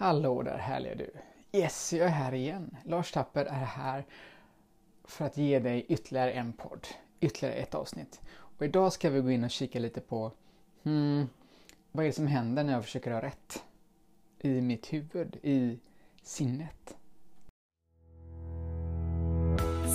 Hallå där härliga du! Yes, jag är här igen. Lars Tapper är här för att ge dig ytterligare en podd, ytterligare ett avsnitt. Och idag ska vi gå in och kika lite på hmm, vad är det som händer när jag försöker ha rätt? I mitt huvud, i sinnet.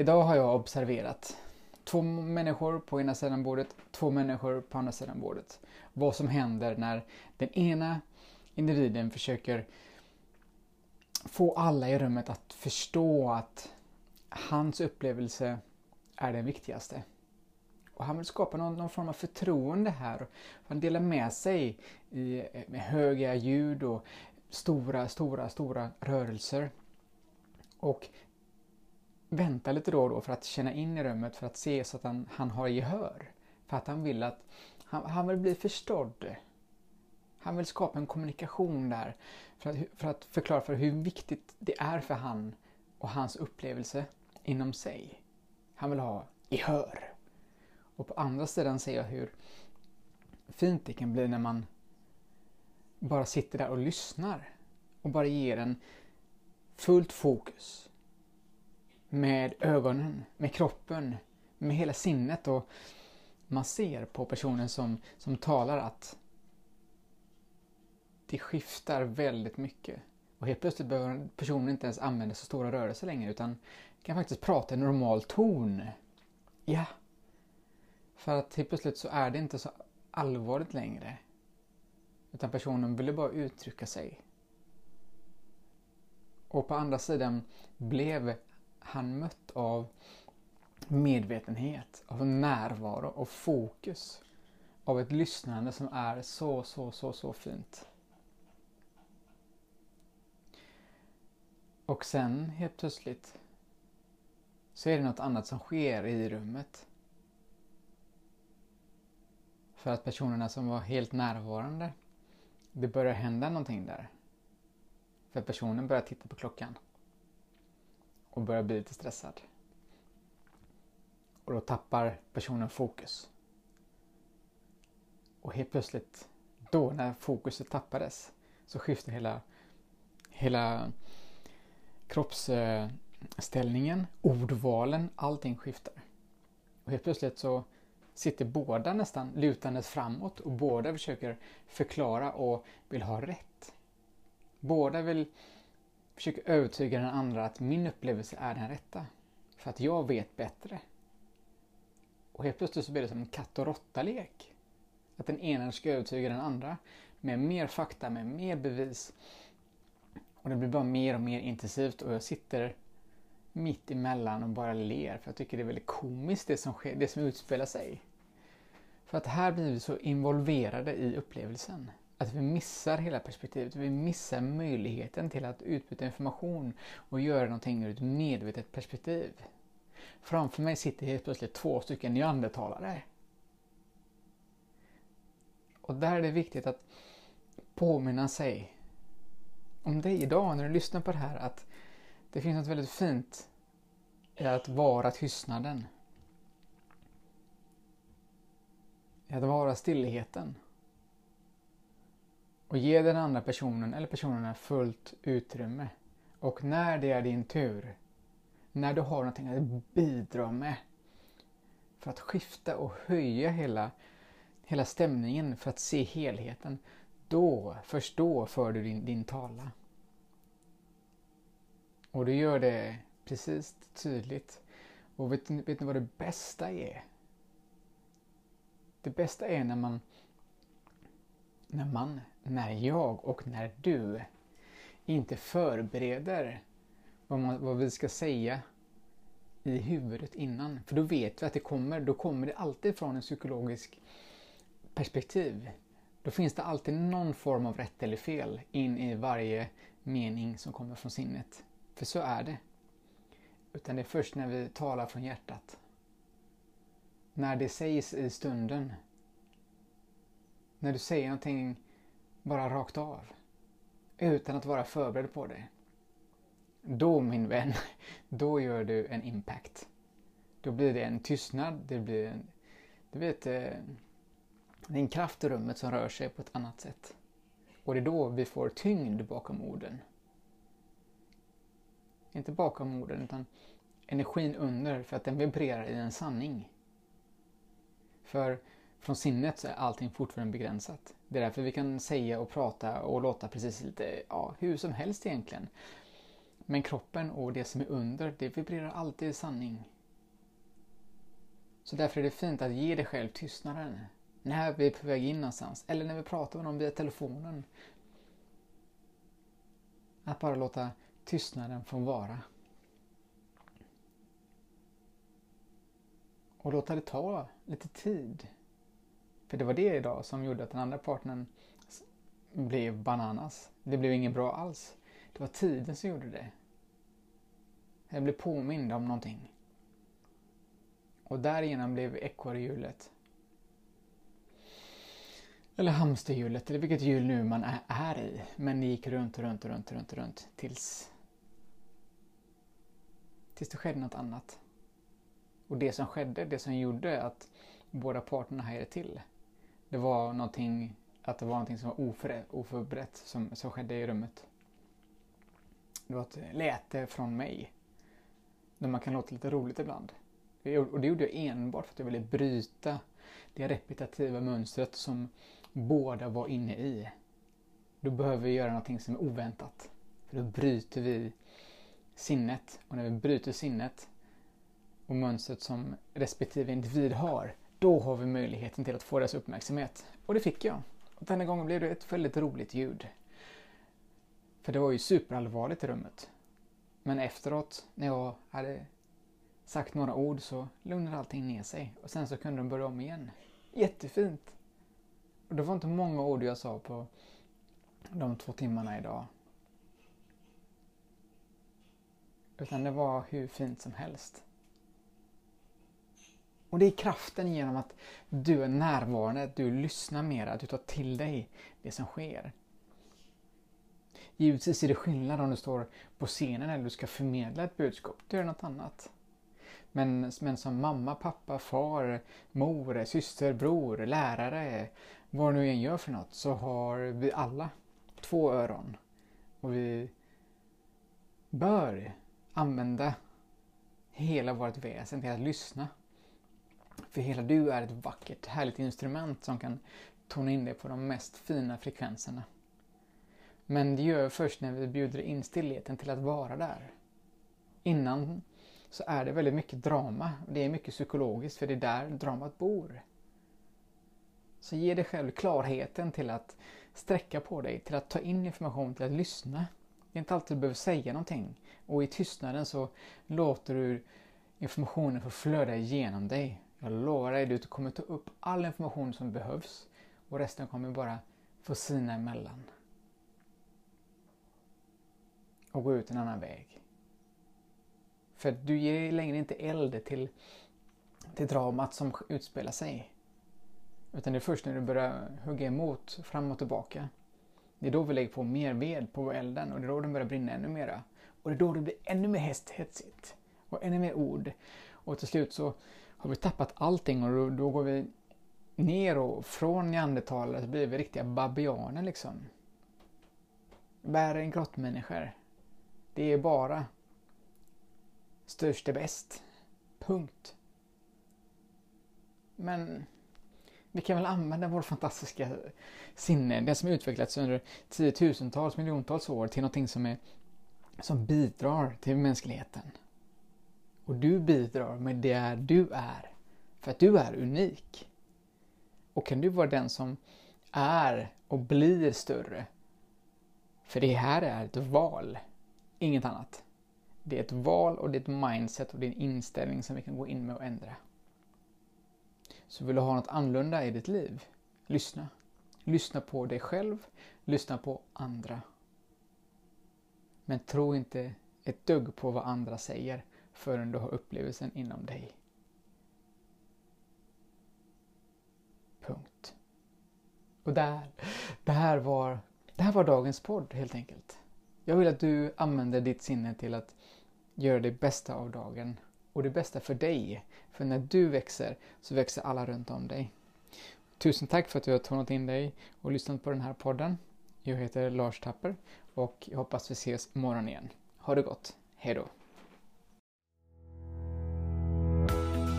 idag har jag observerat två människor på ena sidan bordet, två människor på andra sidan bordet. Vad som händer när den ena individen försöker få alla i rummet att förstå att hans upplevelse är den viktigaste. Och han vill skapa någon, någon form av förtroende här. Han delar med sig i, med höga ljud och stora, stora, stora rörelser. Och vänta lite då och då för att känna in i rummet för att se så att han, han har gehör. För att han vill att han, han vill bli förstådd. Han vill skapa en kommunikation där för att, för att förklara för hur viktigt det är för han och hans upplevelse inom sig. Han vill ha gehör. Och på andra sidan ser jag hur fint det kan bli när man bara sitter där och lyssnar och bara ger en fullt fokus med ögonen, med kroppen, med hela sinnet och man ser på personen som, som talar att det skiftar väldigt mycket. Och helt plötsligt behöver personen inte ens använda så stora rörelser längre utan kan faktiskt prata i normal ton. Ja. För att helt plötsligt så är det inte så allvarligt längre. Utan personen ville bara uttrycka sig. Och på andra sidan blev han mött av medvetenhet, av närvaro och fokus. Av ett lyssnande som är så, så, så, så fint. Och sen helt plötsligt så är det något annat som sker i rummet. För att personerna som var helt närvarande, det börjar hända någonting där. För personen börjar titta på klockan. Och börjar bli lite stressad. Och då tappar personen fokus. Och helt plötsligt, då när fokuset tappades, så skiftar hela, hela kroppsställningen, ordvalen, allting skiftar. Och helt plötsligt så sitter båda nästan lutandes framåt och båda försöker förklara och vill ha rätt. Båda vill Försöker övertyga den andra att min upplevelse är den rätta. För att jag vet bättre. Och helt plötsligt så blir det som en katt och råtta-lek. Att den ena ska övertyga den andra med mer fakta, med mer bevis. Och det blir bara mer och mer intensivt och jag sitter mitt emellan och bara ler för jag tycker det är väldigt komiskt det som, sker, det som utspelar sig. För att här blir vi så involverade i upplevelsen. Att vi missar hela perspektivet, vi missar möjligheten till att utbyta information och göra någonting ur ett medvetet perspektiv. Framför mig sitter helt plötsligt två stycken neandertalare. Och där är det viktigt att påminna sig om dig idag när du lyssnar på det här att det finns något väldigt fint i att vara tystnaden. I att vara stillheten. Och ge den andra personen eller personerna fullt utrymme. Och när det är din tur, när du har någonting att bidra med för att skifta och höja hela, hela stämningen för att se helheten, då, först då för du din, din tala. Och du gör det precis tydligt. Och vet, vet ni vad det bästa är? Det bästa är när man, när man, när jag och när du inte förbereder vad, man, vad vi ska säga i huvudet innan. För då vet vi att det kommer, då kommer det alltid från en psykologisk perspektiv. då finns det alltid någon form av rätt eller fel in i varje mening som kommer från sinnet. För så är det. Utan det är först när vi talar från hjärtat. När det sägs i stunden. När du säger någonting bara rakt av. Utan att vara förberedd på det. Då min vän, då gör du en impact. Då blir det en tystnad, det blir en, du vet, eh, det är en kraft i rummet som rör sig på ett annat sätt. Och det är då vi får tyngd bakom orden. Inte bakom orden, utan energin under, för att den vibrerar i en sanning. För från sinnet så är allting fortfarande begränsat. Det är därför vi kan säga och prata och låta precis lite, ja, hur som helst egentligen. Men kroppen och det som är under, det vibrerar alltid i sanning. Så därför är det fint att ge dig själv tystnaden. När vi är på väg in någonstans, eller när vi pratar med någon via telefonen. Att bara låta tystnaden få vara. Och låta det ta lite tid. För det var det idag som gjorde att den andra partnern blev bananas. Det blev inget bra alls. Det var tiden som gjorde det. Jag blev påmind om någonting. Och därigenom blev ekorrhjulet eller hamsterhjulet, eller vilket hjul nu man är, i. Men det gick runt och runt och runt och runt, runt tills tills det skedde något annat. Och det som skedde, det som gjorde att båda parterna hajade till, det var någonting, att det var någonting som var oförberett, oförberett som, som skedde i rummet. Det var ett läte från mig. Där man kan låta lite roligt ibland. Och det gjorde jag enbart för att jag ville bryta det repetitiva mönstret som båda var inne i. Då behöver vi göra någonting som är oväntat. För då bryter vi sinnet. Och när vi bryter sinnet och mönstret som respektive individ har, då har vi möjligheten till att få deras uppmärksamhet. Och det fick jag. Och denna gången blev det ett väldigt roligt ljud. För det var ju superallvarligt i rummet. Men efteråt, när jag hade sagt några ord så lugnade allting ner sig. Och sen så kunde de börja om igen. Jättefint! Och det var inte många ord jag sa på de två timmarna idag. Utan det var hur fint som helst. Och det är kraften genom att du är närvarande, att du lyssnar mer, att du tar till dig det som sker. Givetvis är det skillnad om du står på scenen eller du ska förmedla ett budskap. Du gör något annat. Men, men som mamma, pappa, far, mor, syster, bror, lärare, vad du nu än gör för något, så har vi alla två öron. Och vi bör använda hela vårt väsen till att lyssna. För hela du är ett vackert, härligt instrument som kan tona in dig på de mest fina frekvenserna. Men det gör först när vi bjuder in stillheten till att vara där. Innan så är det väldigt mycket drama. Det är mycket psykologiskt för det är där dramat bor. Så ge dig själv klarheten till att sträcka på dig, till att ta in information, till att lyssna. Det är inte alltid du behöver säga någonting. Och i tystnaden så låter du informationen få flöda igenom dig. Jag lovar dig, du kommer ta upp all information som behövs och resten kommer bara få sina emellan. Och gå ut en annan väg. För du ger längre inte eld till, till dramat som utspelar sig. Utan det är först när du börjar hugga emot fram och tillbaka. Det är då vi lägger på mer ved på elden och det är då den börjar brinna ännu mera. Och det är då det blir ännu mer hetsigt och ännu mer ord. Och till slut så har vi tappat allting och då, då går vi ner och från neandertalare så blir vi riktiga babianer liksom. Bär grottmänniskor. Det är bara störst är bäst. Punkt. Men vi kan väl använda vår fantastiska sinne, det som utvecklats under tiotusentals, miljontals år till någonting som, är, som bidrar till mänskligheten. Och du bidrar med det du är, för att du är unik. Och kan du vara den som är och blir större, för det här är ett val, inget annat. Det är ett val och det är ett mindset och det är en inställning som vi kan gå in med och ändra. Så vill du ha något annorlunda i ditt liv, lyssna. Lyssna på dig själv, lyssna på andra. Men tro inte ett dugg på vad andra säger förrän du har upplevelsen inom dig. Punkt. Och där, det, här var, det här var dagens podd helt enkelt. Jag vill att du använder ditt sinne till att göra det bästa av dagen och det bästa för dig. För när du växer så växer alla runt om dig. Tusen tack för att du har tonat in dig och lyssnat på den här podden. Jag heter Lars Tapper och jag hoppas vi ses imorgon igen. Ha det gott. Hejdå!